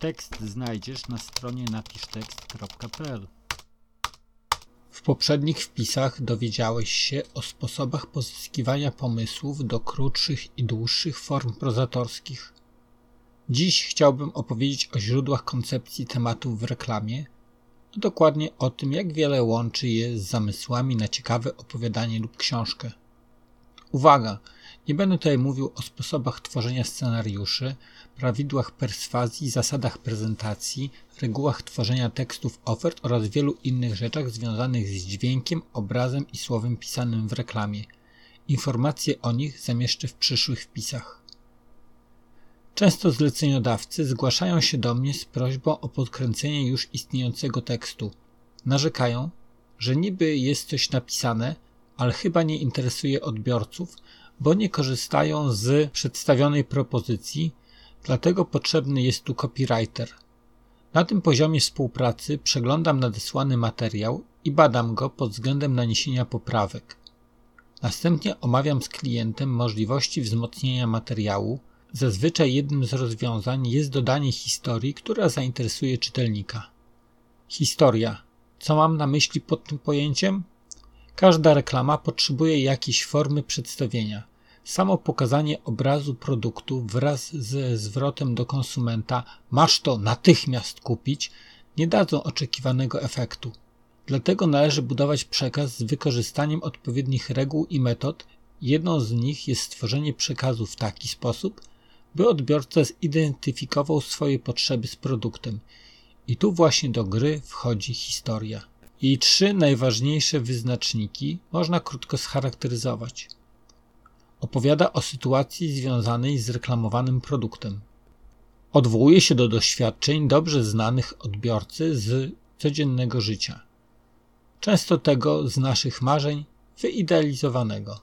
Tekst znajdziesz na stronie napisztekst.pl. W poprzednich wpisach dowiedziałeś się o sposobach pozyskiwania pomysłów do krótszych i dłuższych form prozatorskich. Dziś chciałbym opowiedzieć o źródłach koncepcji tematów w reklamie, a dokładnie o tym, jak wiele łączy je z zamysłami na ciekawe opowiadanie lub książkę. Uwaga! Nie będę tutaj mówił o sposobach tworzenia scenariuszy, prawidłach perswazji, zasadach prezentacji, regułach tworzenia tekstów ofert oraz wielu innych rzeczach związanych z dźwiękiem, obrazem i słowem pisanym w reklamie. Informacje o nich zamieszczę w przyszłych wpisach. Często zleceniodawcy zgłaszają się do mnie z prośbą o podkręcenie już istniejącego tekstu. Narzekają, że niby jest coś napisane, ale chyba nie interesuje odbiorców, bo nie korzystają z przedstawionej propozycji, dlatego potrzebny jest tu copywriter. Na tym poziomie współpracy przeglądam nadesłany materiał i badam go pod względem naniesienia poprawek. Następnie omawiam z klientem możliwości wzmocnienia materiału. Zazwyczaj jednym z rozwiązań jest dodanie historii, która zainteresuje czytelnika. Historia. Co mam na myśli pod tym pojęciem? Każda reklama potrzebuje jakiejś formy przedstawienia. Samo pokazanie obrazu produktu wraz ze zwrotem do konsumenta masz to natychmiast kupić nie dadzą oczekiwanego efektu. Dlatego należy budować przekaz z wykorzystaniem odpowiednich reguł i metod. Jedną z nich jest stworzenie przekazu w taki sposób, by odbiorca zidentyfikował swoje potrzeby z produktem. I tu właśnie do gry wchodzi historia. Jej trzy najważniejsze wyznaczniki można krótko scharakteryzować. Opowiada o sytuacji związanej z reklamowanym produktem. Odwołuje się do doświadczeń dobrze znanych odbiorcy z codziennego życia. Często tego z naszych marzeń wyidealizowanego.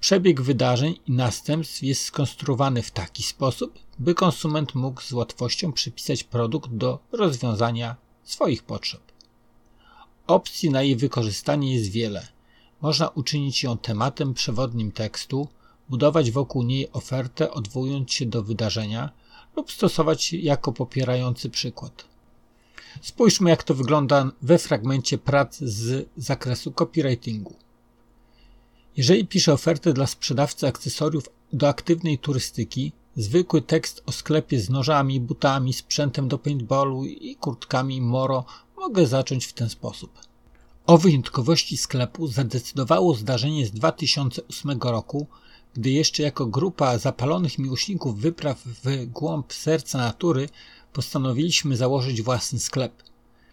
Przebieg wydarzeń i następstw jest skonstruowany w taki sposób, by konsument mógł z łatwością przypisać produkt do rozwiązania swoich potrzeb. Opcji na jej wykorzystanie jest wiele. Można uczynić ją tematem przewodnim tekstu, budować wokół niej ofertę odwołując się do wydarzenia lub stosować jako popierający przykład. Spójrzmy, jak to wygląda we fragmencie prac z zakresu copywritingu. Jeżeli piszę ofertę dla sprzedawcy akcesoriów do aktywnej turystyki, zwykły tekst o sklepie z nożami, butami, sprzętem do paintballu i kurtkami Moro mogę zacząć w ten sposób. O wyjątkowości sklepu zadecydowało zdarzenie z 2008 roku, gdy jeszcze jako grupa zapalonych miłośników wypraw w głąb serca natury postanowiliśmy założyć własny sklep.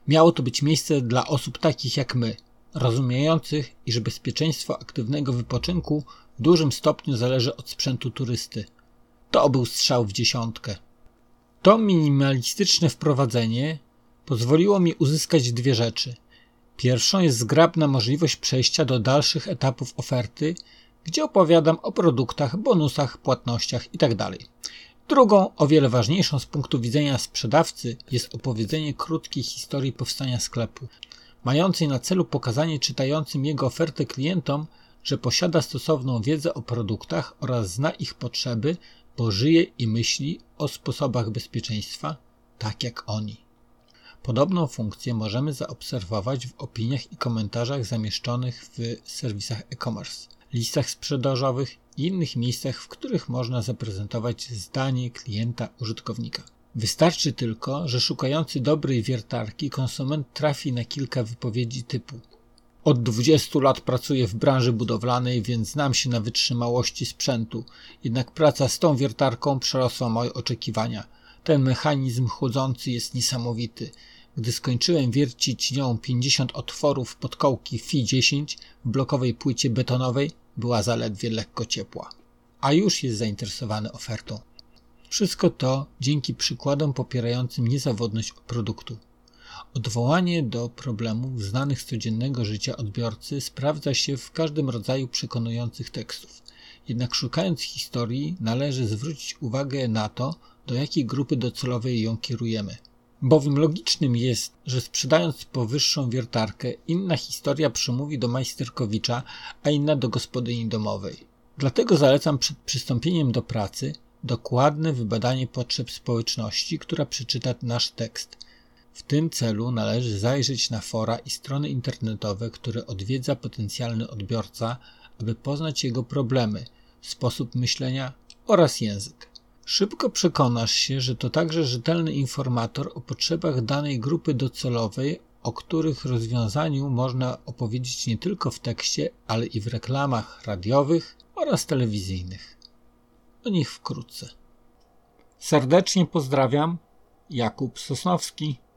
Miało to być miejsce dla osób takich jak my, rozumiejących, iż bezpieczeństwo aktywnego wypoczynku w dużym stopniu zależy od sprzętu turysty. To był strzał w dziesiątkę. To minimalistyczne wprowadzenie pozwoliło mi uzyskać dwie rzeczy. Pierwszą jest zgrabna możliwość przejścia do dalszych etapów oferty, gdzie opowiadam o produktach, bonusach, płatnościach itd. Drugą, o wiele ważniejszą z punktu widzenia sprzedawcy, jest opowiedzenie krótkiej historii powstania sklepu, mającej na celu pokazanie czytającym jego ofertę klientom, że posiada stosowną wiedzę o produktach oraz zna ich potrzeby, bo żyje i myśli o sposobach bezpieczeństwa, tak jak oni. Podobną funkcję możemy zaobserwować w opiniach i komentarzach zamieszczonych w serwisach e-commerce, listach sprzedażowych i innych miejscach, w których można zaprezentować zdanie klienta użytkownika. Wystarczy tylko, że szukający dobrej wiertarki konsument trafi na kilka wypowiedzi typu od 20 lat pracuję w branży budowlanej, więc znam się na wytrzymałości sprzętu. Jednak praca z tą wiertarką przerosła moje oczekiwania. Ten mechanizm chłodzący jest niesamowity. Gdy skończyłem wiercić nią 50 otworów podkołki FI 10 w blokowej płycie betonowej, była zaledwie lekko ciepła. A już jest zainteresowany ofertą. Wszystko to dzięki przykładom popierającym niezawodność produktu. Odwołanie do problemów znanych z codziennego życia odbiorcy sprawdza się w każdym rodzaju przekonujących tekstów. Jednak szukając historii, należy zwrócić uwagę na to, do jakiej grupy docelowej ją kierujemy. Bowiem logicznym jest, że sprzedając powyższą wiertarkę, inna historia przemówi do majsterkowicza, a inna do gospodyni domowej. Dlatego zalecam przed przystąpieniem do pracy dokładne wybadanie potrzeb społeczności, która przeczyta nasz tekst. W tym celu należy zajrzeć na fora i strony internetowe, które odwiedza potencjalny odbiorca, aby poznać jego problemy, sposób myślenia oraz język. Szybko przekonasz się, że to także rzetelny informator o potrzebach danej grupy docelowej, o których rozwiązaniu można opowiedzieć nie tylko w tekście, ale i w reklamach radiowych oraz telewizyjnych. Do nich wkrótce. Serdecznie pozdrawiam, Jakub Sosnowski.